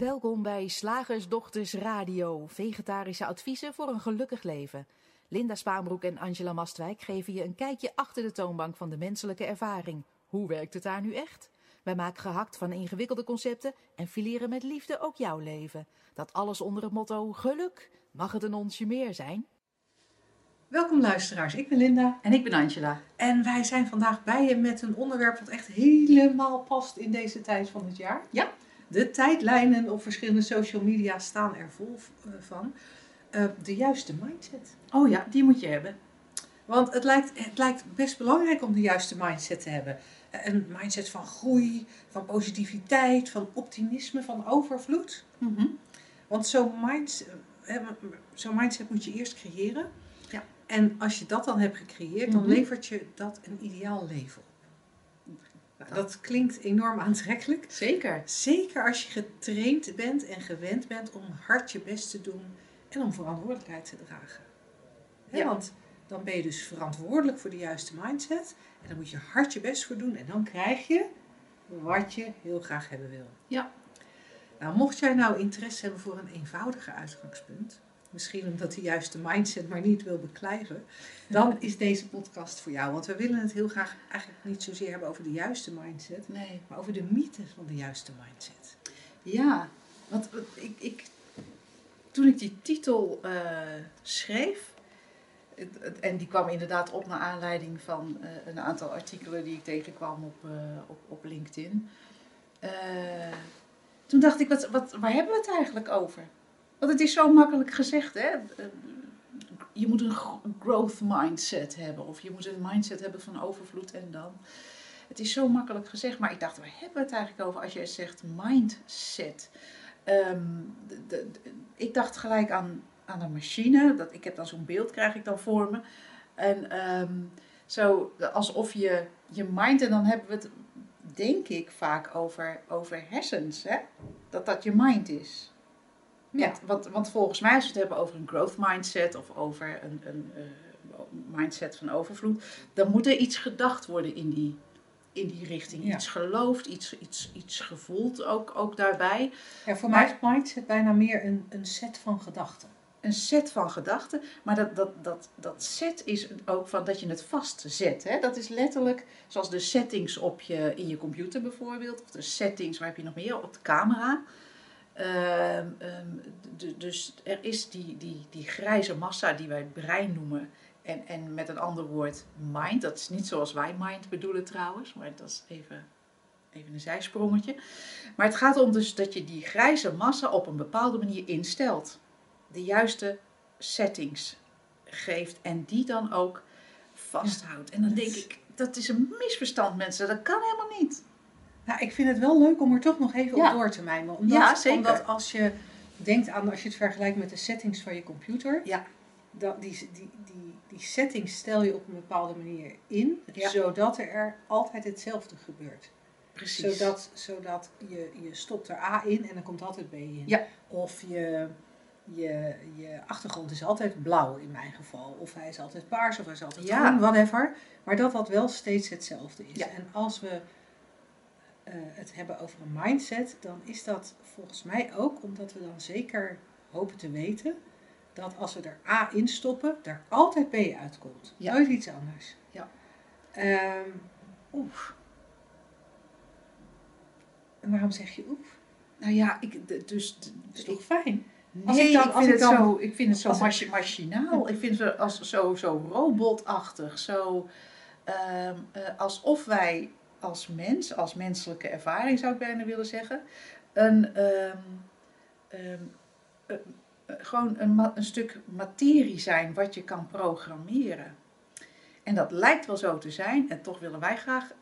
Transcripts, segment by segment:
Welkom bij Slagersdochters Radio, vegetarische adviezen voor een gelukkig leven. Linda Spaanbroek en Angela Mastwijk geven je een kijkje achter de toonbank van de menselijke ervaring. Hoe werkt het daar nu echt? Wij maken gehakt van ingewikkelde concepten en fileren met liefde ook jouw leven. Dat alles onder het motto geluk. Mag het een onsje meer zijn? Welkom luisteraars, ik ben Linda En ik ben Angela. en wij zijn vandaag bij je met een onderwerp dat echt helemaal past in deze tijd van het jaar. Ja. De tijdlijnen op verschillende social media staan er vol eh, van. Eh, de juiste mindset. Oh ja, die moet je hebben. Want het lijkt, het lijkt best belangrijk om de juiste mindset te hebben. Eh, Een mindset van groei, van positiviteit, van optimisme, van overvloed. Want zo'n mind, eh, zo'n mindset moet je eerst creëren. Ja. En als je dat dan hebt gecreëerd, dan Mhm. levert je dat een ideaal leven op. dat klinkt enorm aantrekkelijk. Zeker. Zeker als je getraind bent en gewend bent om hard je best te doen en om verantwoordelijkheid te dragen. Ja. Want dan ben je dus verantwoordelijk voor de juiste mindset. En dan moet je hard je best voor doen. En dan krijg je wat je heel graag hebben wil. Ja. Nou, mocht jij nou interesse hebben voor een eenvoudiger uitgangspunt. Misschien omdat de juiste mindset maar niet wil beklijven. Dan is deze podcast voor jou. Want we willen het heel graag eigenlijk niet zozeer hebben over de juiste mindset. Nee. Maar over de mythe van de juiste mindset. Ja, want ik, ik, toen ik die titel eh, schreef, en die kwam inderdaad op naar aanleiding van eh, een aantal artikelen die ik tegenkwam op, eh, op, op LinkedIn. Toen dacht ik, wat, wat, waar hebben we het eigenlijk over? Want het is zo makkelijk gezegd, hè? Je moet een gro- growth mindset hebben, of je moet een mindset hebben van overvloed en dan. Het is zo makkelijk gezegd, maar ik dacht, waar hebben we het eigenlijk over als jij zegt mindset? Ehm, de- ik dacht gelijk aan, aan een machine. Dat, ik heb dan zo'n beeld, krijg ik dan voor me. En ehm, zo alsof je je mind, en dan hebben we het denk ik vaak over, over hersens, hè? dat dat je mind is. Ja. Want, want, want volgens mij, als we het hebben over een growth mindset of over een, een eh, mindset van overvloed, dan moet er iets gedacht worden in die, in die richting. Ja. Iets geloofd, iets, iets, iets gevoeld ook, ook daarbij. Ja, voor Maar- mij is mindset bijna meer een, een set van gedachten. Een set van gedachten, maar dat, dat, dat, dat set is ook van dat je het vastzet. Hè? Dat is letterlijk zoals de settings op je, in je computer bijvoorbeeld, of de settings, waar heb je nog meer, op de camera. Ehm, ehm, dus er is die, die, die grijze massa die wij het brein noemen. En, en met een ander woord mind. Dat is niet zoals wij mind bedoelen trouwens. Maar dat is even, even een zijsprongetje. Maar het gaat om dus dat je die grijze massa op een bepaalde manier instelt. De juiste settings geeft. En die dan ook vasthoudt. En dan denk ik, dat is een misverstand mensen. Dat kan helemaal niet. Nou, ik vind het wel leuk om er toch nog even op door te mijmen. Omdat, Ja, zeker. Omdat als je denkt aan, als je het vergelijkt met de settings van je computer. Ja. Dat, die, die, die, die settings stel je op een bepaalde manier in. Zodat er altijd hetzelfde gebeurt. Precies. Zodat, zodat je, je stopt er A in en dan komt altijd B in. Ja. Of je, je, je achtergrond is altijd blauw in mijn geval. Of hij is altijd paars of hij is altijd Ja. groen, whatever. Maar dat dat wel steeds hetzelfde is. Ja. En als we het hebben over een mindset, dan is dat volgens mij ook omdat we dan zeker hopen te weten dat als we er A in stoppen, er altijd B uitkomt. Ja. Nooit iets anders. Ja. Ehm, oef. En waarom zeg je oef? Nou ja, ik, dus... Dat is toch fijn? Nee, Als ik dan- ik als vind ik het dan- zo, ik vind het zo machi- machinaal. Ik vind het als, zo, zo robotachtig. Zo, ehm, eh, alsof wij als mens, als menselijke ervaring zou ik bijna willen zeggen, een, ehm, ehm, eh, eh, gewoon een, een stuk materie zijn wat je kan programmeren. En dat lijkt wel zo te zijn. En toch willen wij graag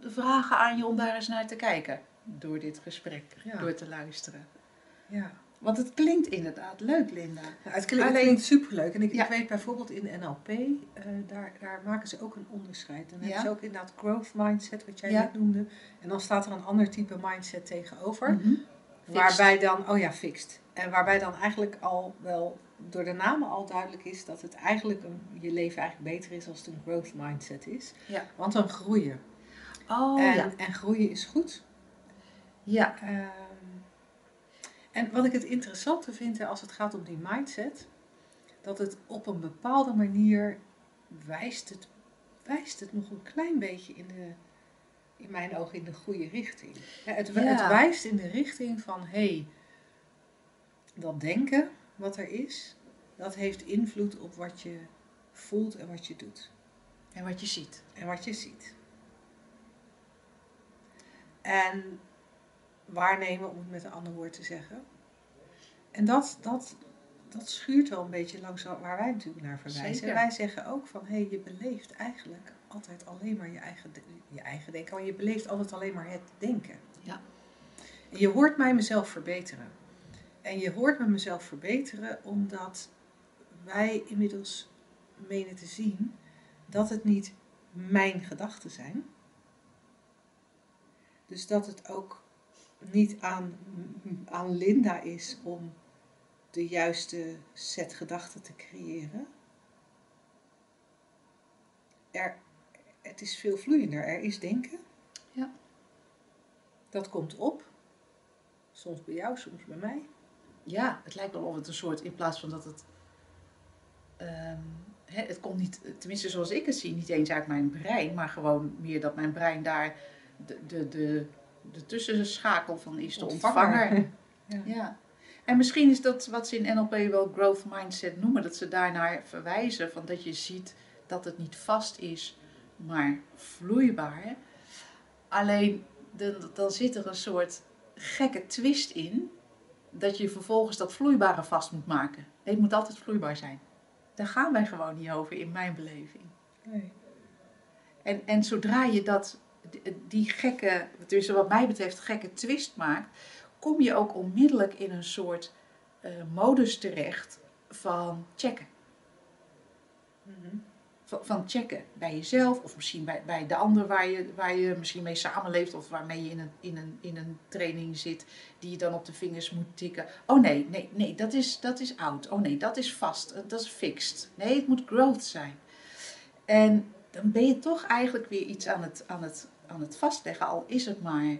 vragen aan je om daar eens naar te kijken. Door dit gesprek, Ja. door te luisteren. Ja. Want het klinkt inderdaad leuk, Linda. Het klinkt, Alleen- klinkt superleuk. En ik, Ja. ik weet bijvoorbeeld in NLP, eh, daar, daar maken ze ook een onderscheid. Dan hebben Ja. ze ook inderdaad growth mindset, wat jij net noemde. En dan staat er een ander type mindset tegenover. Mhm. Waarbij dan, oh ja, fixed. En waarbij dan eigenlijk al wel door de namen al duidelijk is dat het eigenlijk een, je leven eigenlijk beter is als het een growth mindset is. Want dan groeien. Oh en, ja. en groeien is goed. Ja. Ehm, En wat ik het interessante vind als het gaat om die mindset, dat het op een bepaalde manier wijst het, wijst het nog een klein beetje in de, in mijn ogen, in de goede richting. Ja, het, Ja. het wijst in de richting van, hé, hey, dat denken wat er is, dat heeft invloed op wat je voelt en wat je doet. En wat je ziet. En wat je ziet. En waarnemen, om het met een ander woord te zeggen. En dat, dat, dat schuurt wel een beetje langs waar wij natuurlijk naar verwijzen. Zeker. Wij zeggen ook van, hé, hey, je beleeft eigenlijk altijd alleen maar je eigen, je eigen denken. Maar je beleeft altijd alleen maar het denken. Ja. En je hoort mij mezelf verbeteren. En je hoort me mezelf verbeteren omdat wij inmiddels menen te zien dat het niet mijn gedachten zijn. Dus dat het ook niet aan, aan Linda is om de juiste set gedachten te creëren. Er, het is veel vloeiender. Er is denken. Ja. Dat komt op. Soms bij jou, soms bij mij. Ja, het lijkt wel of het een soort, in plaats van dat het. ehm, het komt niet, tenminste zoals ik het zie, niet eens uit mijn brein, maar gewoon meer dat mijn brein daar de, de, de, de tussenschakel van is, de ontvanger. Ja. Ja. En misschien is dat wat ze in NLP wel growth mindset noemen, dat ze daarnaar verwijzen, van dat je ziet dat het niet vast is, maar vloeibaar. Alleen dan, dan zit er een soort gekke twist in, dat je vervolgens dat vloeibare vast moet maken. Nee, het moet altijd vloeibaar zijn. Daar gaan wij gewoon niet over in mijn beleving. Nee. En, en zodra je dat, die gekke, dus wat mij betreft, gekke twist maakt, kom je ook onmiddellijk in een soort eh, modus terecht van checken. Mhm. Van, van checken bij jezelf of misschien bij, bij de ander waar je, waar je misschien mee samenleeft of waarmee je in een, in, een, in een training zit die je dan op de vingers moet tikken. Oh nee, nee, nee, dat is, dat is oud. Oh nee, dat is vast. eh, Dat is fixed. Nee, het moet growth zijn. En dan ben je toch eigenlijk weer iets aan het, aan het, aan het vastleggen, al is het maar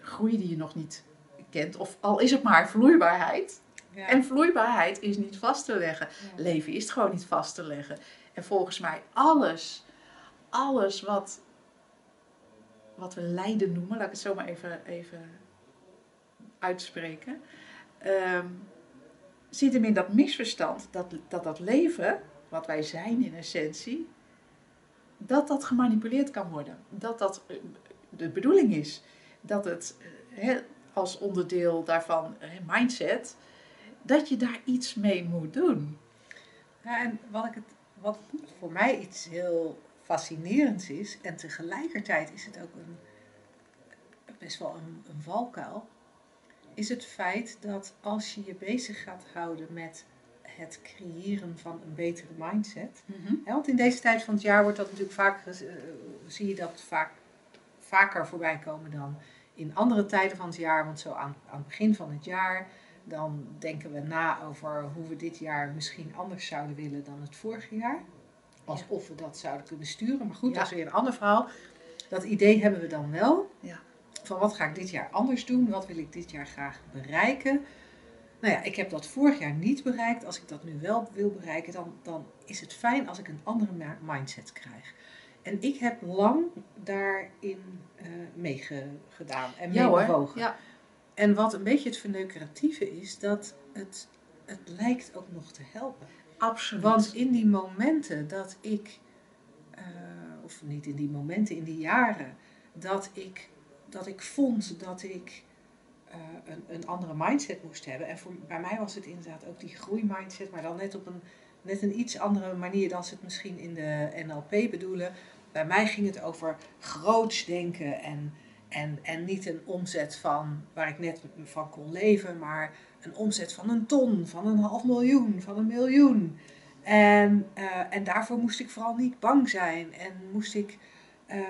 groei die je nog niet kent, of al is het maar vloeibaarheid. Ja. En vloeibaarheid is niet vast te leggen. Ja. Leven is gewoon niet vast te leggen. En volgens mij alles, alles wat, wat we lijden noemen, laat ik het zo maar even, even uitspreken, ehm, zit hem in dat misverstand dat, dat dat leven, wat wij zijn in essentie, dat dat gemanipuleerd kan worden. Dat dat eh, de bedoeling is. Dat het eh, als onderdeel daarvan, eh, mindset, dat je daar iets mee moet doen. En wat, ik het, wat voor mij iets heel fascinerends is, en tegelijkertijd is het ook een, best wel een valkuil, is het feit dat als je je bezig gaat houden met het creëren van een betere mindset. Hè, want in deze tijd van het jaar wordt dat natuurlijk vaak, eh, zie je dat vaak, vaker voorbij komen dan in andere tijden van het jaar. Want zo aan, aan het begin van het jaar, dan denken we na over hoe we dit jaar misschien anders zouden willen dan het vorige jaar. Alsof we dat zouden kunnen sturen. Maar goed, Ja. dat is weer een ander verhaal. Dat idee hebben we dan wel. Ja. Van wat ga ik dit jaar anders doen? Wat wil ik dit jaar graag bereiken? Nou ja, ik heb dat vorig jaar niet bereikt. Als ik dat nu wel wil bereiken, dan, dan is het fijn als ik een andere mindset krijg. En ik heb lang daarin eh meegedaan en Ja hoor. meebewogen. Ja. En wat een beetje het verneukeratieve is, dat het, het lijkt ook nog te helpen. Absoluut. Want in die momenten dat ik, eh, of niet in die momenten, in die jaren, dat ik, dat ik vond dat ik eh, een, een andere mindset moest hebben. En voor, bij mij was het inderdaad ook die groeimindset, maar dan net op een, net een iets andere manier dan ze het misschien in de NLP bedoelen. Bij mij ging het over groots denken en, en, en niet een omzet van waar ik net van kon leven, maar een omzet van een ton, van een half miljoen, van een miljoen. En, eh, en daarvoor moest ik vooral niet bang zijn. En moest ik ehm,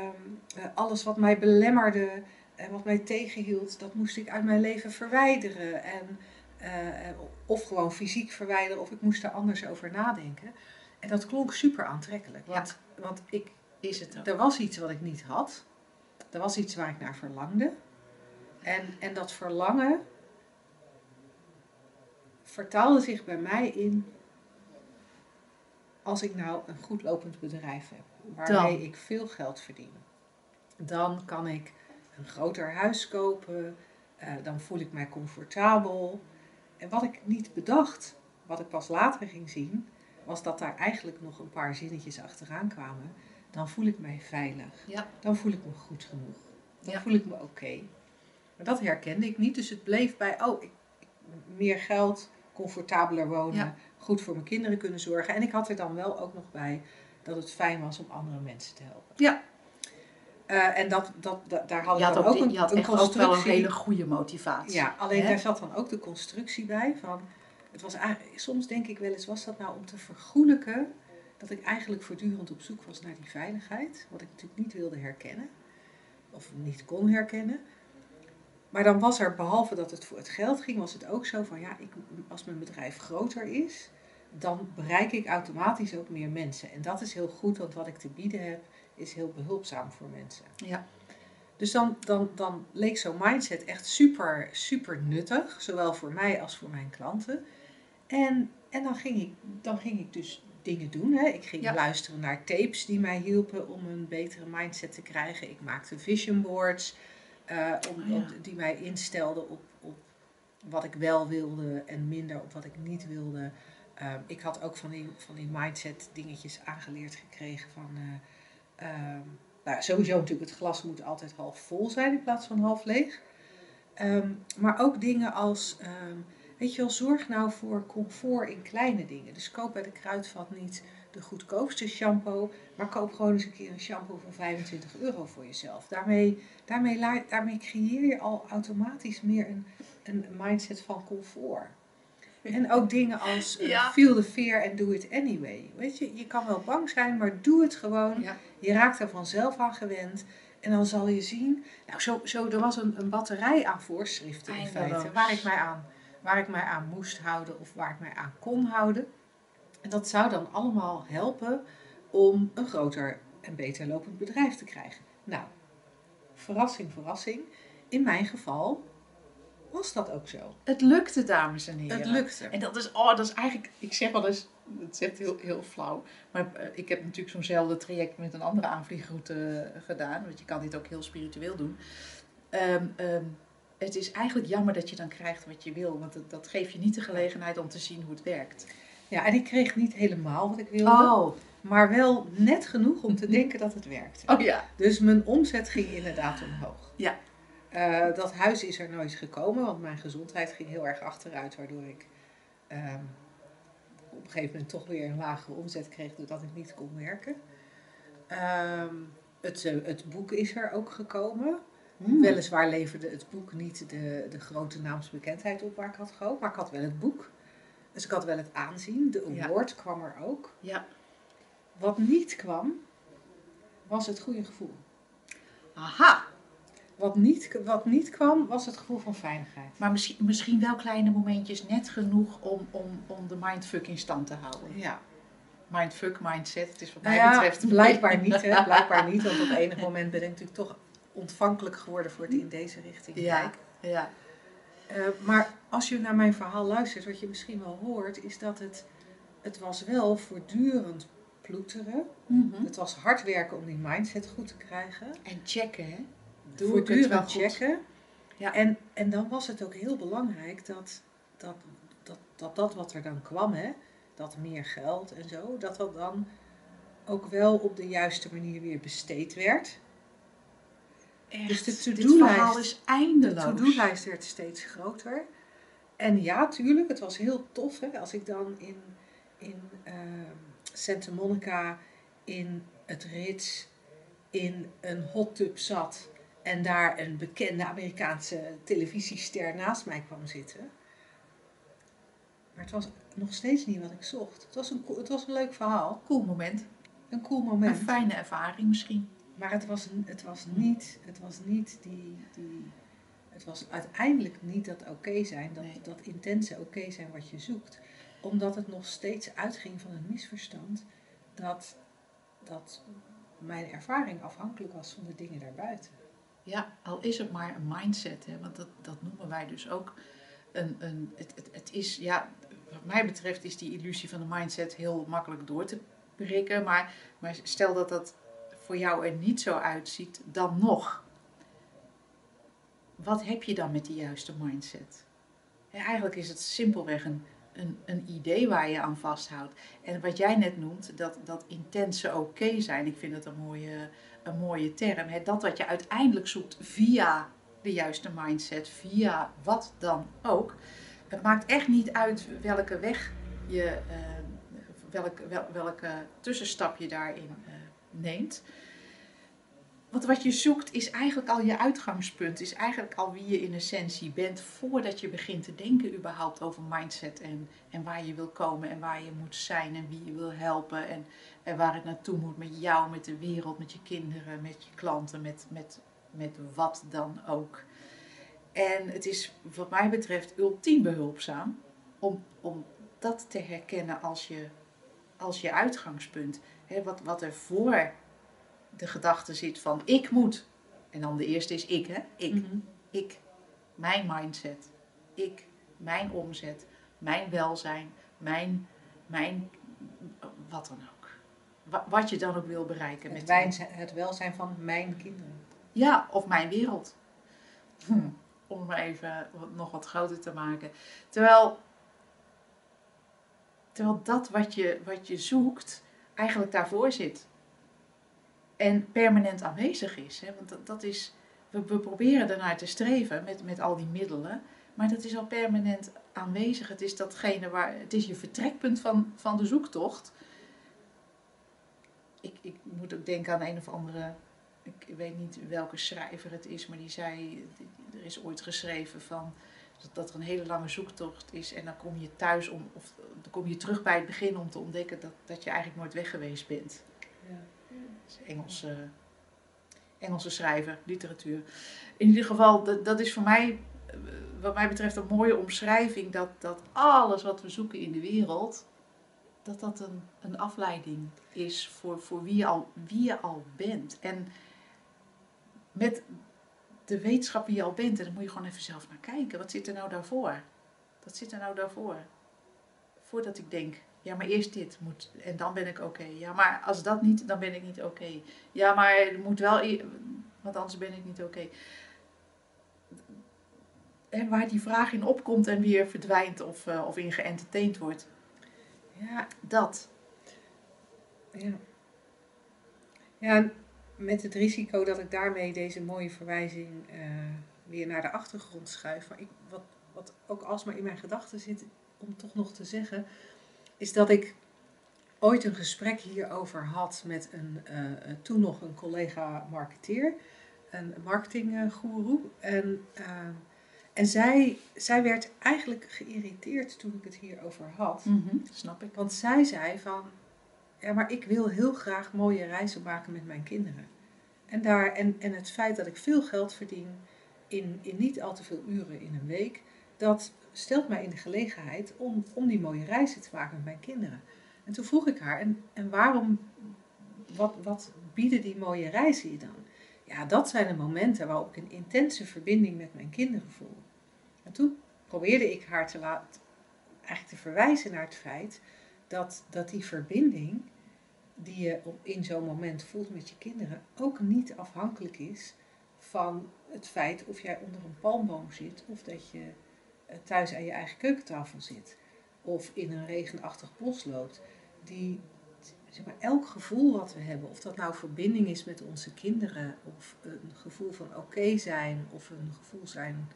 eh, alles wat mij belemmerde en wat mij tegenhield, dat moest ik uit mijn leven verwijderen. En, eh, of gewoon fysiek verwijderen, of ik moest er anders over nadenken. En dat klonk super aantrekkelijk. Want, want ik, is het ook. er was iets wat ik niet had. Er was iets waar ik naar verlangde. En, en dat verlangen, vertaalde zich bij mij in als ik nou een goed lopend bedrijf heb, waarmee Dan. ik veel geld verdien, dan kan ik een groter huis kopen, eh, dan voel ik mij comfortabel. En wat ik niet bedacht, wat ik pas later ging zien, was dat daar eigenlijk nog een paar zinnetjes achteraan kwamen. Dan voel ik mij veilig. Ja. Dan voel ik me goed genoeg. Dan Ja. voel ik me oké. Maar dat herkende ik niet, dus het bleef bij, oh, ik, ik- meer geld, comfortabeler wonen, Ja. goed voor mijn kinderen kunnen zorgen. En ik had er dan wel ook nog bij dat het fijn was om andere mensen te helpen. Ja. Eh, en dat, dat, da- daar had ik dan ook, een, je had een echt ook wel een constructie. hele goede motivatie. Ja, alleen Hè? daar zat dan ook de constructie bij van, het was eigenlijk, soms denk ik wel eens, was dat nou om te vergoelijken dat ik eigenlijk voortdurend op zoek was naar die veiligheid, wat ik natuurlijk niet wilde herkennen, of niet kon herkennen. Maar dan was er, behalve dat het voor het geld ging, was het ook zo van, ja, ik, als mijn bedrijf groter is, dan bereik ik automatisch ook meer mensen. En dat is heel goed, want wat ik te bieden heb, is heel behulpzaam voor mensen. Ja. Dus dan, dan, dan leek zo'n mindset echt super, super nuttig, zowel voor mij als voor mijn klanten. En, en dan, ging ik, dan ging ik dus dingen doen. Hè. Ik ging Ja. luisteren naar tapes die mij hielpen om een betere mindset te krijgen. Ik maakte vision boards eh, om, Oh ja. om- die mij instelden op, op wat ik wel wilde en minder op wat ik niet wilde. Ehm, ik had ook van die, van die mindset dingetjes aangeleerd gekregen van... eh, ehm, nou, sowieso natuurlijk, het glas moet altijd half vol zijn in plaats van half leeg. Ehm, maar ook dingen als, ehm, weet je wel, zorg nou voor comfort in kleine dingen. Dus koop bij de kruidvat niet de goedkoopste shampoo, maar koop gewoon eens een keer een shampoo voor 25 euro voor jezelf. Daarmee, daarmee, daarmee creëer je al automatisch meer een, een mindset van comfort. En ook dingen als eh, Ja. feel the fear and do it anyway. Weet je, je kan wel bang zijn, maar doe het gewoon. Ja. Je raakt er vanzelf aan gewend. En dan zal je zien. Nou, zo, zo, er was een, een batterij aan voorschriften in Eindeloos. feite. Waar ik, mij aan, waar ik mij aan moest houden of waar ik mij aan kon houden. En dat zou dan allemaal helpen om een groter en beter lopend bedrijf te krijgen. Nou, verrassing, verrassing. In mijn geval was dat ook zo. Het lukte, dames en heren. Het lukte. En dat is, oh, dat is eigenlijk, ik zeg wel eens, het is echt heel, heel flauw. Maar eh, ik heb natuurlijk zo'nzelfde traject met een andere aanvliegroute eh, gedaan. Want je kan dit ook heel spiritueel doen. Ehm, ehm, het is eigenlijk jammer dat je dan krijgt wat je wil. Want dat, dat geeft je niet de gelegenheid om te zien hoe het werkt. Ja, en ik kreeg niet helemaal wat ik wilde. Oh, Maar wel net genoeg om te denken dat het werkte. oh ja. Dus mijn omzet ging inderdaad omhoog. Ja. Eh, dat huis is er nooit gekomen, want mijn gezondheid ging heel erg achteruit, waardoor ik ehm, op een gegeven moment toch weer een lagere omzet kreeg, doordat ik niet kon werken. Ehm, het, eh, het boek is er ook gekomen. Hmm. Weliswaar leverde het boek niet de, de grote naamsbekendheid op waar ik had gehoopt, maar ik had wel het boek. Dus ik had wel het aanzien. De Ja. award kwam er ook. Ja. Wat niet kwam, was het goede gevoel. Aha. Wat niet, wat niet kwam, was het gevoel van veiligheid. Maar misschien, misschien wel kleine momentjes net genoeg om, om, om de mindfuck in stand te houden. Ja, Mindfuck, mindset, het is wat nou mij ja, betreft blijkbaar niet. Hè? Blijkbaar niet, want op enig moment ben ik natuurlijk toch ontvankelijk geworden voor het in deze richting Ja. Ja. Eh, maar als je naar mijn verhaal luistert, wat je misschien wel hoort, is dat het, het was wel voortdurend ploeteren. Mhm. Het was hard werken om die mindset goed te krijgen. En checken, hè? Voortdurend checken. Ja. En, en dan was het ook heel belangrijk dat dat, dat, dat, dat wat er dan kwam, hè, dat meer geld en zo, dat dat dan ook wel op de juiste manier weer besteed werd. Echt, Dus de to-do-lijst- is De eindeloos. to-do-lijst werd steeds groter. En ja, tuurlijk, het was heel tof hè, als ik dan in, in ehm, Santa Monica in het Ritz in een hot tub zat en daar een bekende Amerikaanse televisiester naast mij kwam zitten. Maar het was nog steeds niet wat ik zocht. Het was een, het was een leuk verhaal, Cool moment. een cool Een moment. fijne ervaring misschien. Maar het was, het was niet, het was niet die, die. Het was uiteindelijk niet dat oké zijn, dat, Nee. dat intense oké zijn wat je zoekt. Omdat het nog steeds uitging van een misverstand dat, dat mijn ervaring afhankelijk was van de dingen daarbuiten. Ja, al is het maar een mindset, hè, want dat, dat noemen wij dus ook een. een het, het, het is, ja, wat mij betreft is die illusie van de mindset heel makkelijk door te breken. Maar, maar stel dat dat voor jou er niet zo uitziet, dan nog. Wat heb je dan met die juiste mindset? Ja, eigenlijk is het simpelweg een, een, een idee waar je aan vasthoudt. En wat jij net noemt, dat, dat intense oké zijn, ik vind dat een mooie, een mooie term. Hè? Dat wat je uiteindelijk zoekt via de juiste mindset, via wat dan ook. Het maakt echt niet uit welke weg je, uh, welke, wel, welke tussenstap je daarin uh, neemt. Want wat je zoekt is eigenlijk al je uitgangspunt, is eigenlijk al wie je in essentie bent voordat je begint te denken überhaupt over mindset en, en waar je wil komen en waar je moet zijn en wie je wil helpen en, en waar het naartoe moet met jou, met de wereld, met je kinderen, met je klanten, met, met, met wat dan ook. En het is wat mij betreft ultiem behulpzaam om, om dat te herkennen als je, als je uitgangspunt. He, wat, wat er voor de gedachte zit van ik moet. En dan de eerste is ik, hè? Ik. Mhm. Ik. Mijn mindset. Ik. Mijn omzet. Mijn welzijn. Mijn, mijn wat dan ook. Wa- Wat je dan ook wil bereiken. Het, met het welzijn van mijn kinderen. ja, of mijn wereld. Hm, Om even nog wat groter te maken. Terwijl, terwijl dat wat je, wat je zoekt eigenlijk daarvoor zit. En permanent aanwezig is. Hè? Want dat, dat is, we, proberen ernaar te streven met, met al die middelen. Maar dat is al permanent aanwezig. Het is datgene waar, het is je vertrekpunt van, van de zoektocht. Ik, ik moet ook denken aan een of andere ik weet niet welke schrijver het is, maar die zei, er is ooit geschreven van dat- dat er een hele lange zoektocht is en dan kom je thuis om, of dan kom je terug bij het begin om te ontdekken dat, dat je eigenlijk nooit weg geweest bent. Is Engelse, Engelse schrijver, literatuur. In ieder geval, dat, dat is voor mij, eh, wat mij betreft, een mooie omschrijving dat, dat alles wat we zoeken in de wereld, dat dat een, een afleiding is voor, voor wie, je al, wie je al bent. En met de wetenschap wie je al bent, en dan moet je gewoon even zelf naar kijken. Wat zit er nou daarvoor? Wat zit er nou daarvoor? Voordat ik denk, ja, maar eerst dit moet en dan ben ik oké. Ja, maar als dat niet, dan ben ik niet oké. Ja, maar er moet wel, e- want anders ben ik niet oké. En waar die vraag in opkomt en weer verdwijnt of, eh, of in geëntertained wordt. Ja, Dat. ja. Ja, met het risico dat ik daarmee deze mooie verwijzing eh, weer naar de achtergrond schuif. Maar ik, wat, wat ook alsmaar in mijn gedachten zit, om toch nog te zeggen, is dat ik ooit een gesprek hierover had met een, eh, eh, toen nog een collega marketeer, een marketinggoeroe. En, eh, en zij, zij werd eigenlijk geïrriteerd toen ik het hierover had. Snap ik. Want zij zei van, ja, maar ik wil heel graag mooie reizen maken met mijn kinderen. En, daar, en, en het feit dat ik veel geld verdien in, in niet al te veel uren in een week, dat stelt mij in de gelegenheid om, om die mooie reizen te maken met mijn kinderen. En toen vroeg ik haar, en, en waarom, wat, wat bieden die mooie reizen je dan? Ja, dat zijn de momenten waarop ik een intense verbinding met mijn kinderen voel. En toen probeerde ik haar te laten, eigenlijk te verwijzen naar het feit dat, dat die verbinding die je op, in zo'n moment voelt met je kinderen ook niet afhankelijk is van het feit of jij onder een palmboom zit of dat je thuis aan je eigen keukentafel zit of in een regenachtig bos loopt. Die, zeg maar, elk gevoel wat we hebben, of dat nou verbinding is met onze kinderen of een gevoel van oké zijn of een gevoel zijn,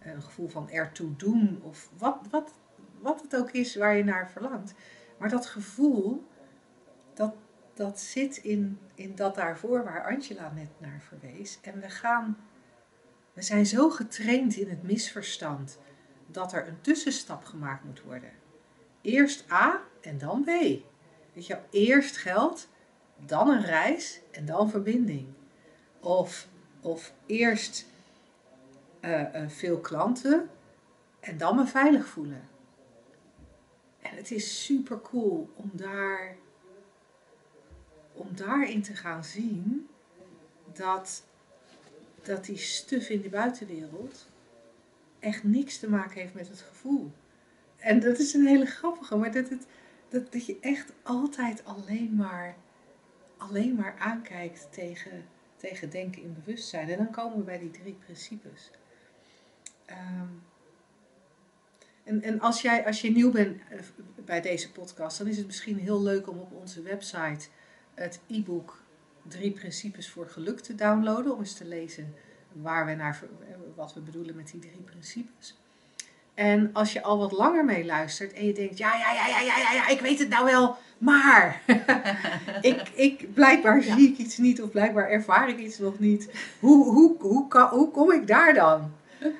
een gevoel van ertoe doen of wat, wat, wat het ook is waar je naar verlangt. Maar dat gevoel, dat, dat zit in, in dat daarvoor waar Angela net naar verwees. En we gaan, we zijn zo getraind in het misverstand dat er een tussenstap gemaakt moet worden. Eerst A en dan B. Weet je, eerst geld, dan een reis en dan verbinding. Of, of eerst eh, eh, veel klanten en dan me veilig voelen. En het is super cool om daar om daarin te gaan zien dat, dat die stuf in de buitenwereld echt niks te maken heeft met het gevoel. en dat is een hele grappige, maar dat, dat, dat je echt altijd alleen maar, alleen maar aankijkt tegen, tegen denken in bewustzijn. En dan komen we bij die drie principes. Ehm, en, en als, jij, als je nieuw bent eh, bij deze podcast, dan is het misschien heel leuk om op onze website het e-book Drie Principes voor Geluk te downloaden. Om eens te lezen waar we naar, wat we bedoelen met die drie principes. En als je al wat langer mee luistert en je denkt, ja, ja, ja, ja, ja, ja, ja ik weet het nou wel, maar ik, ik, blijkbaar zie ik iets niet of blijkbaar ervaar ik iets nog niet. Hoe, hoe, hoe, kan, hoe kom ik daar dan?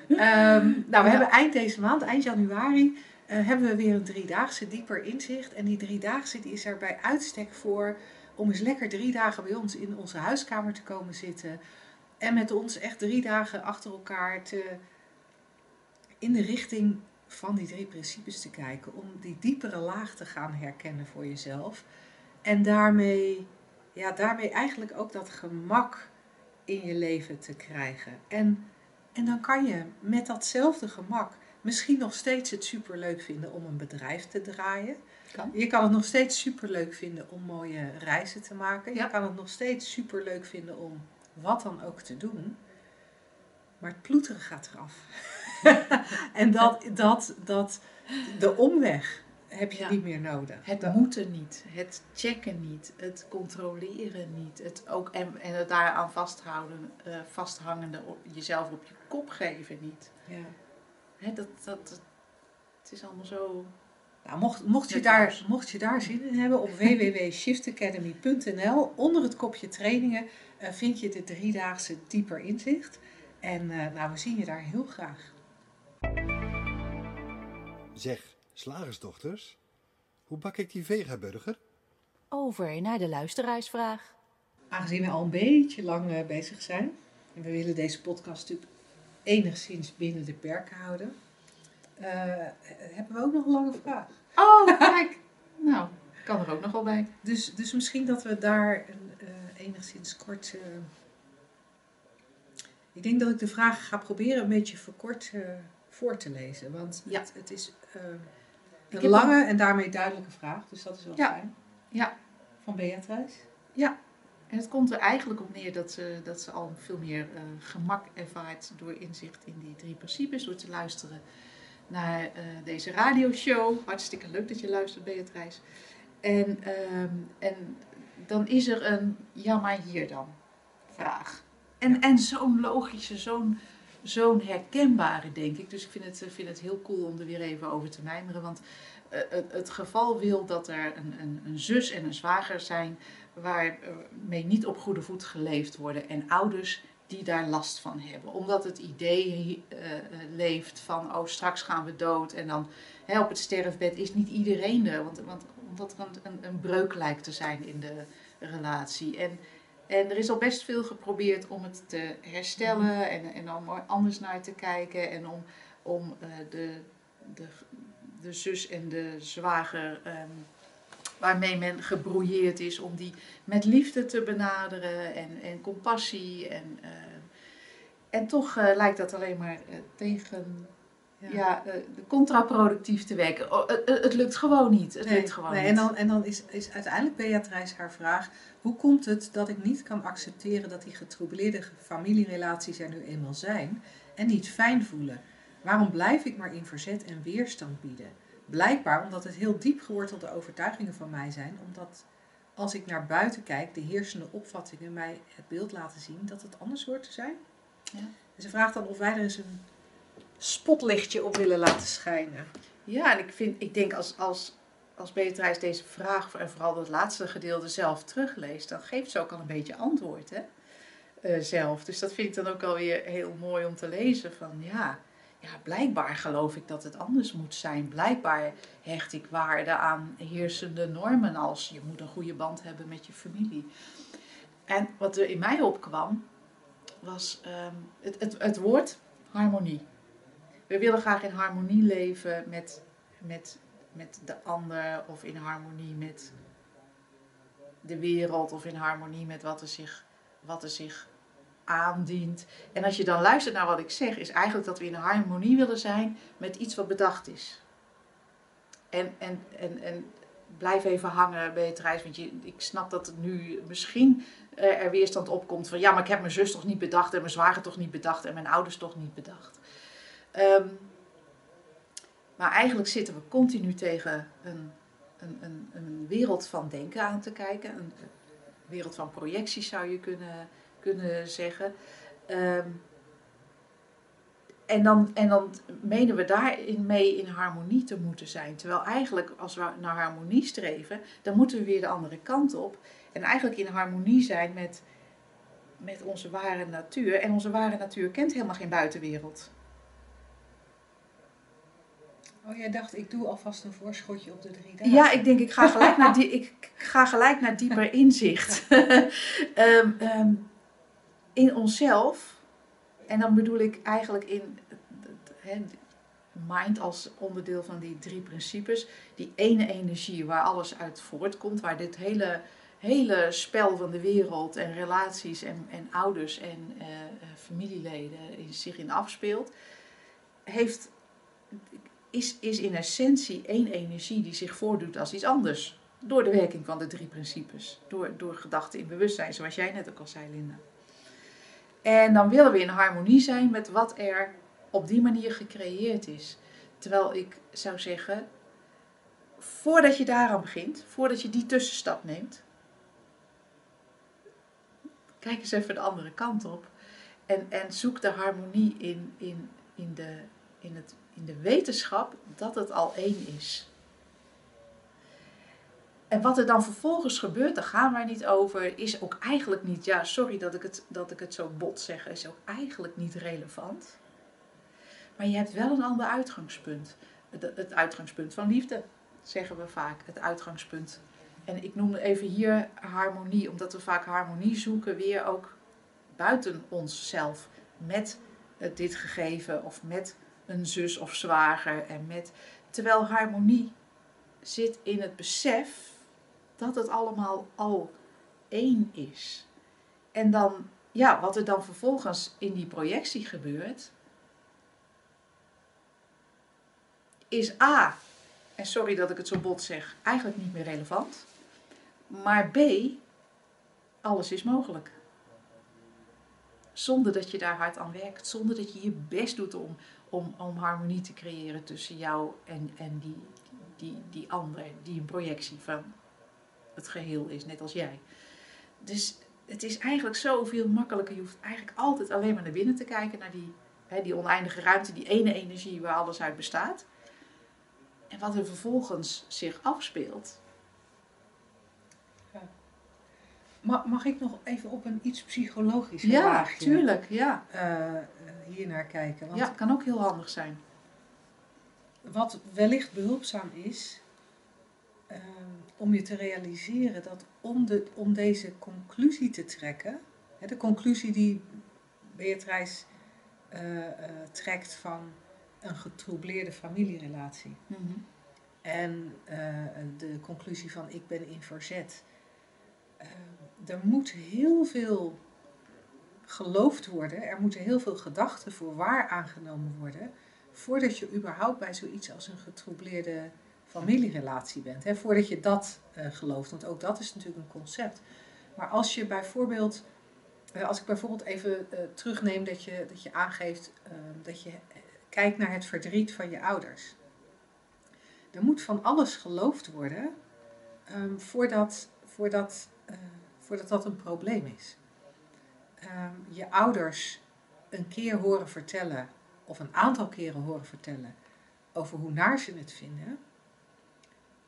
Ehm, nou, we hebben eind deze maand, eind januari, uh, hebben we weer een driedaagse dieper inzicht. En die driedaagse die is er bij uitstek voor om eens lekker drie dagen bij ons in onze huiskamer te komen zitten. En met ons echt drie dagen achter elkaar te, in de richting van die drie principes te kijken. Om die diepere laag te gaan herkennen voor jezelf. En daarmee, ja, daarmee eigenlijk ook dat gemak in je leven te krijgen. En, en dan kan je met datzelfde gemak misschien nog steeds het superleuk vinden om een bedrijf te draaien. Kan. Je kan het nog steeds superleuk vinden om mooie reizen te maken. Je kan het nog steeds superleuk vinden om wat dan ook te doen. Maar het ploeteren gaat eraf. en dat, dat, dat, de omweg heb je niet meer nodig. Het moeten niet, het checken niet, het controleren niet, het ook en, en het daaraan vasthouden, uh, vasthangende jezelf op je kop geven niet. Ja. Hè, dat, dat, het is allemaal zo. Nou, mocht, mocht, je daar, mocht je daar zin in hebben, op www.shiftacademy.nl onder het kopje trainingen vind je de driedaagse dieper inzicht. En uh, nou, we zien je daar heel graag. Zeg, slagersdochters, hoe bak ik die vegaburger? Over naar de luisteraarsvraag. Aangezien we al een beetje lang uh, bezig zijn, en we willen deze podcast natuurlijk enigszins binnen de perken houden, uh, hebben we ook nog een lange vraag. Oh, kijk! nou, kan er ook nog wel bij. Dus, dus misschien dat we daar enigszins kort. ik denk dat ik de vraag ga proberen een beetje verkort voor te lezen. Want ja. het, het is uh, een lange en daarmee duidelijke vraag. Dus dat is wel fijn. Ja. Van Beatrice. Ja. En het komt er eigenlijk op neer dat ze, dat ze al veel meer uh, gemak ervaart door inzicht in die drie principes. Door te luisteren naar uh, deze radioshow. Hartstikke leuk dat je luistert, Beatrice. En, uh, en dan is er een ja maar hier dan vraag. En, en zo'n logische, zo'n zo'n herkenbare, denk ik. Dus ik vind het, vind het heel cool om er weer even over te mijmeren. Want uh, het, het, geval wil dat er een, een, een, zus en een zwager zijn waarmee niet op goede voet geleefd worden. En ouders die daar last van hebben. Omdat het idee leeft van, oh straks gaan we dood. En dan op het sterfbed is niet iedereen er. Want, want omdat er een, een breuk lijkt te zijn in de relatie. En en er is al best veel geprobeerd om het te herstellen en, en om er anders naar te kijken en om, om uh, de, de, de zus en de zwager um, waarmee men gebrouilleerd is, om die met liefde te benaderen en, en compassie. En, uh, en toch uh, lijkt dat alleen maar tegen ja. ja contraproductief te werken. Oh, het, het, lukt gewoon niet. Het nee, lukt gewoon nee, niet. En dan, en dan is, is uiteindelijk Beatrice haar vraag: hoe komt het dat ik niet kan accepteren dat die getroubleerde familierelaties er nu eenmaal zijn en niet fijn voelen? Waarom blijf ik maar in verzet en weerstand bieden? Blijkbaar omdat het heel diep gewortelde overtuigingen van mij zijn, omdat als ik naar buiten kijk, de heersende opvattingen mij het beeld laten zien dat het anders hoort te zijn. Ja. En ze vraagt dan of wij er eens een spotlichtje op willen laten schijnen. Ja, en ik, vind, ik denk als, als, als Beatrice deze vraag, en vooral dat laatste gedeelte, zelf terugleest, dan geeft ze ook al een beetje antwoord hè? Uh, zelf. Dus dat vind ik dan ook alweer heel mooi om te lezen. Van ja, ja, blijkbaar geloof ik dat het anders moet zijn. Blijkbaar hecht ik waarde aan heersende normen als je moet een goede band hebben met je familie. En wat er in mij opkwam, was um, het, het, het woord harmonie. We willen graag in harmonie leven met, met, met de ander of in harmonie met de wereld of in harmonie met wat er zich, wat er zich aandient. En als je dan luistert naar wat ik zeg, is eigenlijk dat we in harmonie willen zijn met iets wat bedacht is. En, en, en, en blijf even hangen, Beatrice, want je, ik snap dat het nu misschien er weerstand opkomt van ja, maar ik heb mijn zus toch niet bedacht en mijn zwager toch niet bedacht en mijn ouders toch niet bedacht. Ehm, maar eigenlijk zitten we continu tegen een, een, een, een wereld van denken aan te kijken, een wereld van projecties zou je kunnen, kunnen zeggen. Ehm, en dan, en dan menen we daarin mee in harmonie te moeten zijn. Terwijl eigenlijk als we naar harmonie streven, dan moeten we weer de andere kant op. En eigenlijk in harmonie zijn met, met onze ware natuur. En onze ware natuur kent helemaal geen buitenwereld. Oh, jij dacht, ik doe alvast een voorschotje op de drie dagen. Ja, ik denk, ik ga gelijk naar, die, ik ga gelijk naar dieper inzicht. Ehm, ehm, in onszelf. En dan bedoel ik eigenlijk in he, mind als onderdeel van die drie principes. Die ene energie waar alles uit voortkomt. Waar dit hele, hele spel van de wereld en relaties en, en ouders en uh, familieleden in, zich in afspeelt. Heeft is, is in essentie één energie die zich voordoet als iets anders. Door de werking van de drie principes. Door, door gedachten in bewustzijn, zoals jij net ook al zei, Linda. En dan willen we in harmonie zijn met wat er op die manier gecreëerd is. Terwijl ik zou zeggen, voordat je daaraan begint, voordat je die tussenstap neemt, kijk eens even de andere kant op. En, en zoek de harmonie in, in, in, de, in het in de wetenschap dat het al één is. En wat er dan vervolgens gebeurt, daar gaan wij niet over, is ook eigenlijk niet, ja, sorry dat ik het, dat ik het zo bot zeg, is ook eigenlijk niet relevant. Maar je hebt wel een ander uitgangspunt. Het, het uitgangspunt van liefde, zeggen we vaak. Het uitgangspunt. En ik noem even hier harmonie, omdat we vaak harmonie zoeken weer ook buiten onszelf. Met dit gegeven of met een zus of zwager. En met, terwijl harmonie zit in het besef dat het allemaal al één is. En dan, ja, wat er dan vervolgens in die projectie gebeurt, is A, en sorry dat ik het zo bot zeg, eigenlijk niet meer relevant. Maar B, alles is mogelijk. Zonder dat je daar hard aan werkt, zonder dat je je best doet om, om, om harmonie te creëren tussen jou en, en die, die, die die een projectie van het geheel is, net als jij. Dus het is eigenlijk zoveel makkelijker. Je hoeft eigenlijk altijd alleen maar naar binnen te kijken, naar die, hè, die oneindige ruimte, die ene energie waar alles uit bestaat. En wat er vervolgens zich afspeelt. Mag, mag ik nog even op een iets psychologisch ja, laagje? Tuurlijk, ja, uh, hier naar kijken. Want ja, kan ook heel handig zijn. Wat wellicht behulpzaam is, uh, om je te realiseren dat om, de, om deze conclusie te trekken, hè, de conclusie die Beatrice uh, trekt van een getroubleerde familierelatie. Mm -hmm. En de conclusie van ik ben in verzet. Er moet heel veel geloofd worden. Er moeten heel veel gedachten voor waar aangenomen worden. Voordat je überhaupt bij zoiets als een getroubleerde familierelatie bent. Hè? Voordat je dat uh, gelooft. Want ook dat is natuurlijk een concept. Maar als je bijvoorbeeld. Uh, als ik bijvoorbeeld even uh, terugneem dat je, dat je aangeeft dat je kijkt naar het verdriet van je ouders. Er moet van alles geloofd worden um, voordat, voordat, voordat dat een probleem is um, je ouders een keer horen vertellen, of een aantal keren horen vertellen, over hoe naar ze het vinden,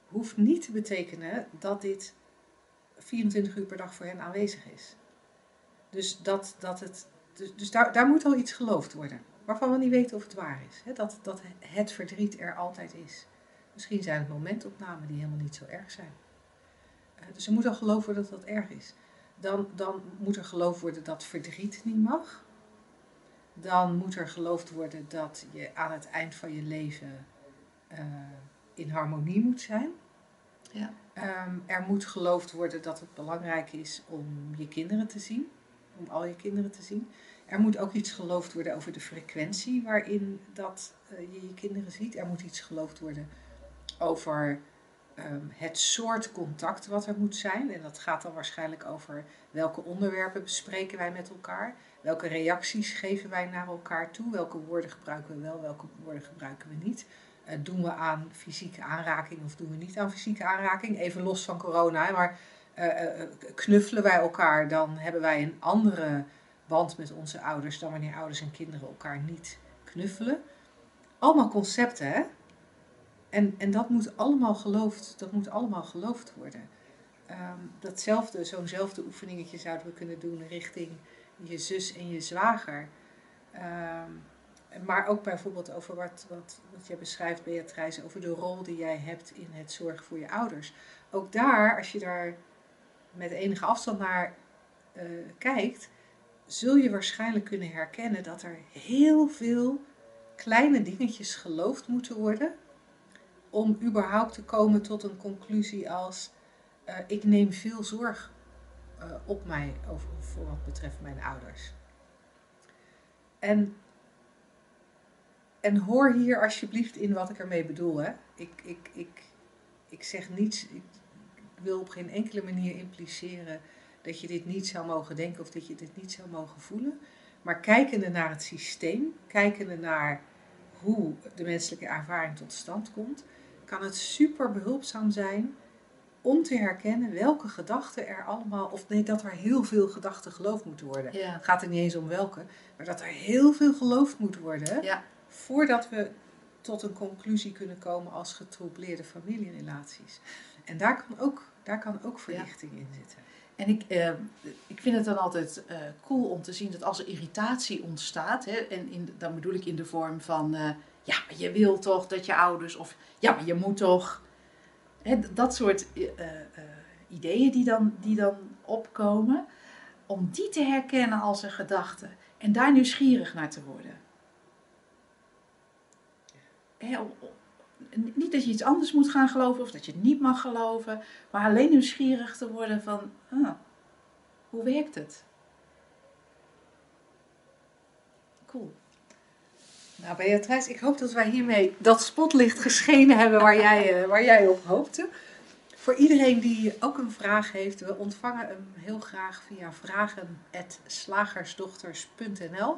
hoeft niet te betekenen dat dit 24 uur per dag voor hen aanwezig is. Dus, dat, dat het, dus, dus daar, daar moet al iets geloofd worden, waarvan we niet weten of het waar is. Dat, dat het verdriet er altijd is. Misschien zijn het momentopnamen die helemaal niet zo erg zijn. Dus er moet al geloofd worden dat dat erg is dan, dan moet er geloofd worden dat verdriet niet mag. Dan moet er geloofd worden dat je aan het eind van je leven uh, in harmonie moet zijn. Ja. Um, er moet geloofd worden dat het belangrijk is om je kinderen te zien, om al je kinderen te zien. Er moet ook iets geloofd worden over de frequentie waarin dat, uh, je je kinderen ziet. Er moet iets geloofd worden over ehm, het soort contact wat er moet zijn. En dat gaat dan waarschijnlijk over welke onderwerpen bespreken wij met elkaar. Welke reacties geven wij naar elkaar toe? Welke woorden gebruiken we wel, welke woorden gebruiken we niet? Uh, doen we aan fysieke aanraking of doen we niet aan fysieke aanraking? Even los van corona, maar uh, uh, knuffelen wij elkaar, dan hebben wij een andere band met onze ouders dan wanneer ouders en kinderen elkaar niet knuffelen. Allemaal concepten, hè? En, en dat moet allemaal geloofd, dat moet allemaal geloofd worden. Um, datzelfde, zo'nzelfde oefeningetje zouden we kunnen doen richting je zus en je zwager. Um, maar ook bijvoorbeeld over wat, wat, wat jij beschrijft, Beatrice, over de rol die jij hebt in het zorgen voor je ouders. Ook daar, als je daar met enige afstand naar uh, kijkt, zul je waarschijnlijk kunnen herkennen dat er heel veel kleine dingetjes geloofd moeten worden om überhaupt te komen tot een conclusie als uh, ik neem veel zorg uh, op mij over, voor wat betreft mijn ouders. En, en hoor hier alsjeblieft in wat ik ermee bedoel. Hè. Ik, ik, ik, ik zeg niets, ik wil op geen enkele manier impliceren dat je dit niet zou mogen denken of dat je dit niet zou mogen voelen. Maar kijkende naar het systeem, kijkende naar hoe de menselijke ervaring tot stand komt, kan het super behulpzaam zijn om te herkennen welke gedachten er allemaal, of nee, dat er heel veel gedachten geloofd moeten worden. Ja. Het gaat er niet eens om welke, maar dat er heel veel geloofd moet worden Ja. voordat we tot een conclusie kunnen komen als getroubleerde familierelaties. En daar kan ook, daar kan ook verlichting in zitten. En ik, eh, ik vind het dan altijd eh, cool om te zien dat als er irritatie ontstaat, hè, en in, dan bedoel ik in de vorm van, eh, ja, maar je wil toch dat je ouders, of ja, maar je moet toch, dat soort eh, eh, ideeën die dan, die dan opkomen, om die te herkennen als een gedachte en daar nieuwsgierig naar te worden. Hè, om- niet dat je iets anders moet gaan geloven of dat je het niet mag geloven, maar alleen nieuwsgierig te worden van, ah, hoe werkt het? Cool. Nou, Beatrice, ik hoop dat wij hiermee dat spotlicht geschenen hebben waar jij, eh, waar jij op hoopte. Voor iedereen die ook een vraag heeft, we ontvangen hem heel graag via vragen.slagersdochters.nl.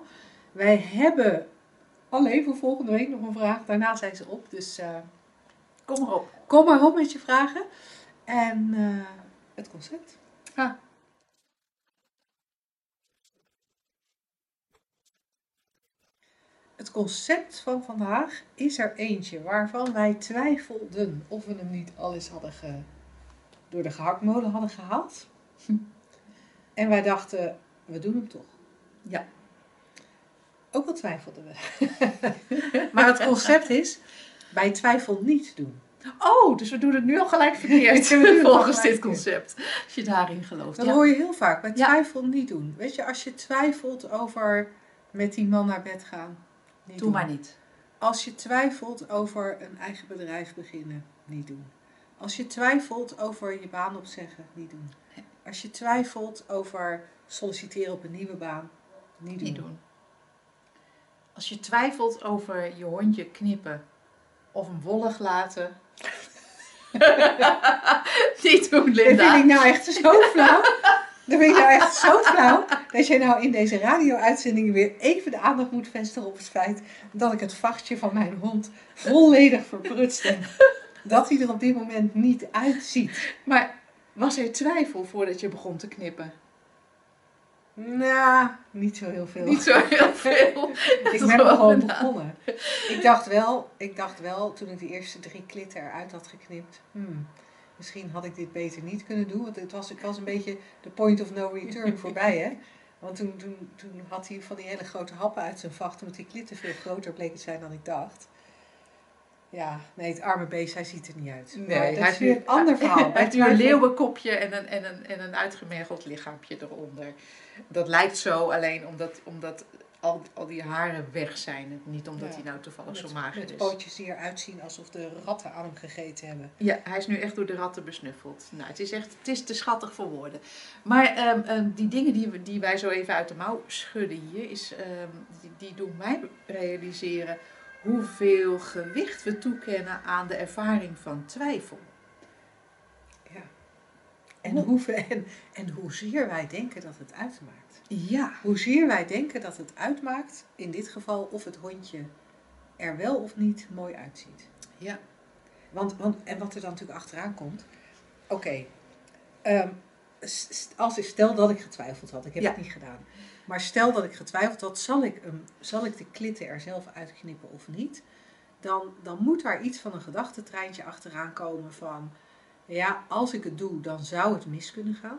Wij hebben alleen voor volgende week nog een vraag, daarna zijn ze op. Dus eh, Kom maar op. kom maar op met je vragen. En eh, het concept. Ah. Het concept van vandaag is er eentje waarvan wij twijfelden of we hem niet al eens hadden ge, door de gehaktmolen hadden gehaald. En wij dachten, we doen hem toch. Ja. Ook al twijfelden we. maar het concept is, bij twijfel niet doen. Oh, dus we doen het nu al gelijk verkeerd. Volgens dit concept. Als je daarin gelooft. Dat Ja. hoor je heel vaak, bij Ja. twijfel niet doen. Weet je, als je twijfelt over met die man naar bed gaan, niet Doe doen. maar niet. Als je twijfelt over een eigen bedrijf beginnen, niet doen. Als je twijfelt over je baan opzeggen, niet doen. Als je twijfelt over solliciteren op een nieuwe baan, niet doen. Niet doen. Als je twijfelt over je hondje knippen of hem wollig laten. niet doen, Dat vind Linda. ik nou echt zo flauw. Dat vind ik nou echt zo flauw. Dat je nou in deze radio-uitzending weer even de aandacht moet vestigen op het feit dat ik het vachtje van mijn hond volledig verprutst heb. Dat hij er op dit moment niet uitziet. Maar was er twijfel voordat je begon te knippen? Nou, niet zo heel veel. Niet zo heel veel. Ik ben wel gewoon begonnen. Ik dacht wel, ik dacht wel toen ik de eerste drie klitten eruit had geknipt. Hmm, misschien had ik dit beter niet kunnen doen. Want het was, ik was een beetje de point of no return voorbij. Hè? Want toen, toen, toen had hij van die hele grote happen uit zijn vacht. Omdat die klitten veel groter bleken te zijn dan ik dacht. Ja, nee, het arme beest, hij ziet er niet uit. Maar dat is weer een ander verhaal. Hij heeft nu een leeuwenkopje en een, en, een, en een uitgemergeld lichaampje eronder. Dat lijkt zo alleen omdat, omdat al, al die haren weg zijn. Niet omdat Ja. hij nou toevallig zo Met, mager met is. pootjes die eruit zien alsof de ratten aan hem gegeten hebben. Ja, hij is nu echt door de ratten besnuffeld. Nou, het is echt, het is te schattig voor woorden. Maar ehm, ehm, die dingen die, we- die wij zo even uit de mouw schudden hier, is, ehm, die, die doen mij realiseren hoeveel gewicht we toekennen aan de ervaring van twijfel. Ja. En, hoeveel, en, en hoezeer wij denken dat het uitmaakt. Ja. Hoezeer wij denken dat het uitmaakt, in dit geval of het hondje er wel of niet mooi uitziet. Ja. Want, want, en wat er dan natuurlijk achteraan komt. Oké, ehm, als ik stel dat ik getwijfeld had, ik heb Ja. het niet gedaan. Maar stel dat ik getwijfeld had, zal ik, zal ik de klitten er zelf uitknippen of niet? Dan, dan moet daar iets van een gedachtentreintje achteraan komen van... Ja, als ik het doe, dan zou het mis kunnen gaan.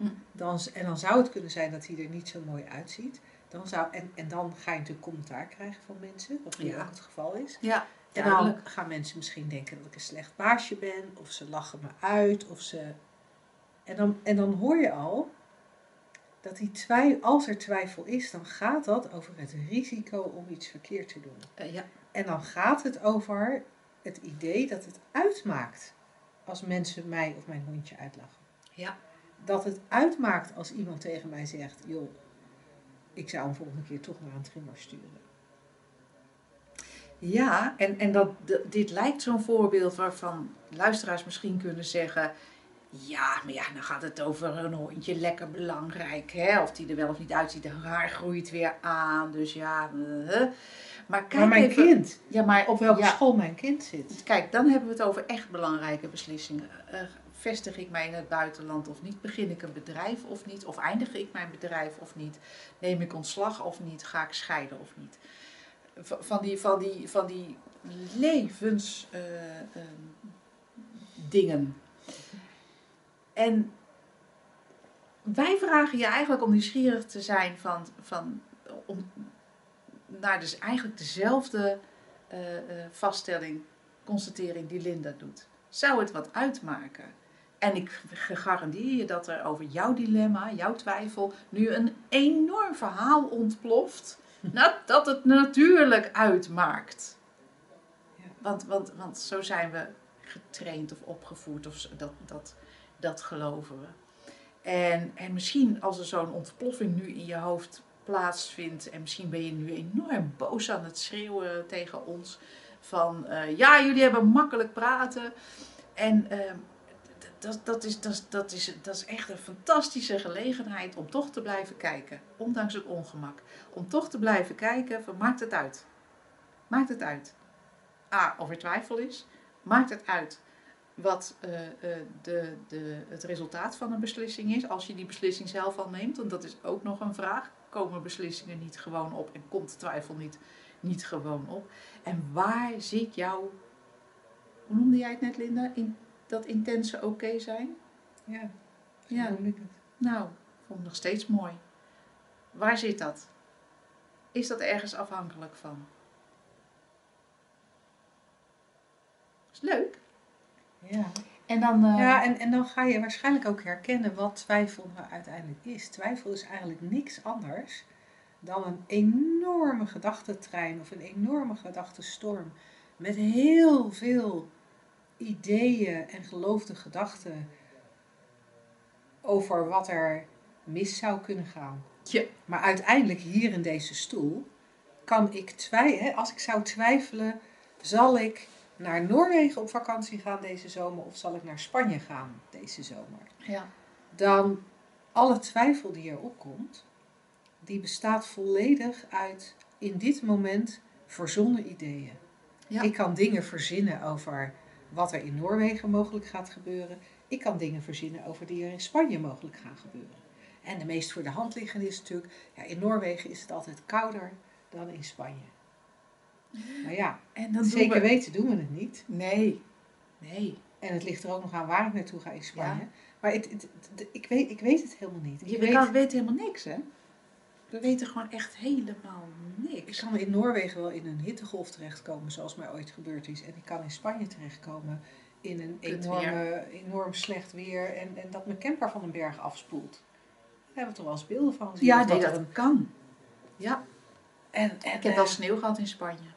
Hm. Dan, en dan zou het kunnen zijn dat hij er niet zo mooi uitziet. Dan zou, en, en dan ga je natuurlijk commentaar krijgen van mensen, wat nu Ja. ook het geval is. Ja. En dan gaan mensen misschien denken dat ik een slecht baasje ben, of ze lachen me uit, of ze. En dan, en dan hoor je al dat die twij, als er twijfel is, dan gaat dat over het risico om iets verkeerd te doen. Eh, ja. En dan gaat het over het idee dat het uitmaakt als mensen mij of mijn hondje uitlachen. Ja. Dat het uitmaakt als iemand tegen mij zegt: joh, ik zou hem volgende keer toch naar een trimmer sturen. Ja, en, en dat, dit lijkt zo'n voorbeeld waarvan luisteraars misschien kunnen zeggen... Ja, maar ja, dan gaat het over een hondje lekker belangrijk. Hè? Of die er wel of niet uitziet. Haar groeit weer aan. Dus ja. eh, Maar kijk maar mijn even, kind, Ja, maar op welke ja, school mijn kind zit. Kijk, dan hebben we het over echt belangrijke beslissingen. Eh, vestig ik mij in het buitenland of niet? Begin ik een bedrijf of niet? Of eindig ik mijn bedrijf of niet? Neem ik ontslag of niet? Ga ik scheiden of niet? Van die, van die, van die levens eh, ehm. En wij vragen je eigenlijk om nieuwsgierig te zijn van, van, om, naar dus eigenlijk dezelfde eh, eh, vaststelling, constatering die Linda doet. Zou het wat uitmaken? En ik garandeer je dat er over jouw dilemma, jouw twijfel, nu een enorm verhaal ontploft. Nou, dat het natuurlijk uitmaakt. Want, want, want zo zijn we getraind of opgevoed, of dat, dat, dat geloven we. En, en misschien als er zo'n ontploffing nu in je hoofd plaatsvindt, en misschien ben je nu enorm boos aan het schreeuwen tegen ons, van eh, ja, jullie hebben makkelijk praten. En ehm, dat, dat, is, dat, dat, is, dat is echt een fantastische gelegenheid om toch te blijven kijken, ondanks het ongemak. Om toch te blijven kijken, van maakt het uit? Maakt het uit? A, of er twijfel is. Maakt het uit wat eh, eh, de, de, het resultaat van een beslissing is, als je die beslissing zelf al neemt? Want dat is ook nog een vraag. Komen beslissingen niet gewoon op en komt de twijfel niet, niet gewoon op? En waar zit jouw, hoe noemde jij het net Linda, in dat intense oké zijn? Ja, Ja. noem ik het. Nou, vond ik nog steeds mooi. Waar zit dat? Is dat ergens afhankelijk van? Is leuk. Ja. En dan. eh, Ja, en, en dan ga je waarschijnlijk ook herkennen wat twijfel nou uiteindelijk is. Twijfel is eigenlijk niks anders dan een enorme gedachtentrein of een enorme gedachtenstorm met heel veel ideeën en geloofde gedachten over wat er mis zou kunnen gaan. Ja. Maar uiteindelijk hier in deze stoel kan ik twijfelen. Als ik zou twijfelen, zal ik naar Noorwegen op vakantie gaan deze zomer of zal ik naar Spanje gaan deze zomer? ja. Dan alle twijfel die erop komt, die bestaat volledig uit in dit moment verzonnen ideeën. Ja. Ik kan dingen verzinnen over wat er in Noorwegen mogelijk gaat gebeuren. Ik kan dingen verzinnen over die er in Spanje mogelijk gaan gebeuren. En de meest voor de hand liggende is natuurlijk, ja, in Noorwegen is het altijd kouder dan in Spanje. Maar ja, En zeker we... weten doen we het niet. Nee. Nee. En het ligt er ook nog aan waar ik naartoe ga in Spanje. Ja. Maar het, het- het- ik, weet, ik weet het helemaal niet. Ik Je weet, kan, weet helemaal niks, hè? We weten gewoon echt helemaal ik niks. kan in Noorwegen wel in een hittegolf terechtkomen, zoals mij ooit gebeurd is. En ik kan in Spanje terechtkomen in een Kut enorme, enorm slecht weer. En, en dat mijn camper van een berg afspoelt. Daar hebben we toch wel eens beelden van gezien. Ja, nee, dat een- kan. Ja, en, en, ik heb wel eh, sneeuw gehad in Spanje.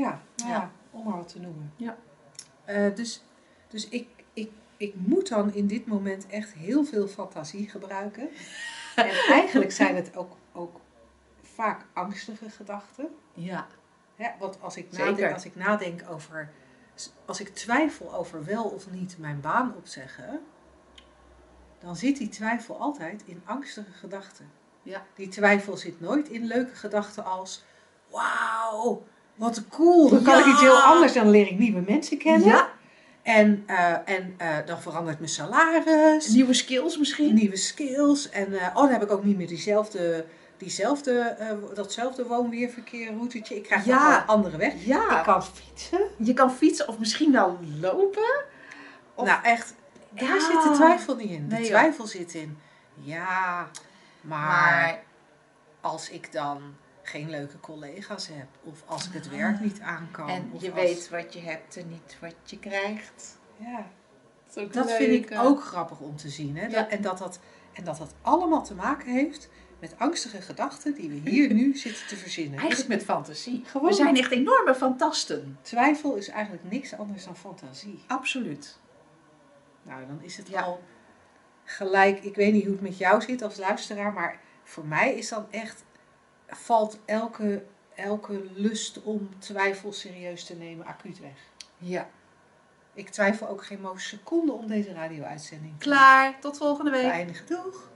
Ja, nou Ja. ja, om maar wat te noemen. Ja. Eh, dus dus ik, ik, ik moet dan in dit moment echt heel veel fantasie gebruiken. en eigenlijk zijn het ook, ook vaak angstige gedachten. Ja. Hè, want als ik, Zeker. nadenk, als ik nadenk over, als ik twijfel over wel of niet mijn baan opzeggen, dan zit die twijfel altijd in angstige gedachten. Ja. Die twijfel zit nooit in leuke gedachten als, wauw, wat cool, dan kan ik iets heel anders, dan leer ik nieuwe mensen kennen. Ja, En, eh, en eh, dan verandert mijn salaris, nieuwe skills misschien. nieuwe skills. En eh, oh, dan heb ik ook niet meer diezelfde, diezelfde, datzelfde woon-weerverkeer-routetje. Ik krijg Ja. een andere weg. Ja, Ik kan fietsen. je kan fietsen of misschien wel lopen. Of- nou, echt, daar Ja. zit de twijfel niet in. De Nee, joh. twijfel zit in, ja, maar, Maar als ik dan geen leuke collega's heb, of als ik het werk niet aan kan. en je als- weet wat je hebt en niet wat je krijgt. Ja, Dat, vind ik ook grappig om te zien. Hè? Ja. Dat, en, dat dat, en dat dat allemaal te maken heeft met angstige gedachten die we hier nu zitten te verzinnen. Eigenlijk met fantasie. Gewoon. We zijn echt enorme fantasten. Twijfel is eigenlijk niks anders dan fantasie. Absoluut. Nou, dan is het Ja. al gelijk. Ik weet niet hoe het met jou zit als luisteraar, maar voor mij is dan echt. Valt elke, elke lust om twijfel serieus te nemen acuut weg. Ja. Ik twijfel ook geen seconde om deze radio-uitzending Klaar. Tot volgende week. eindigen. Doeg!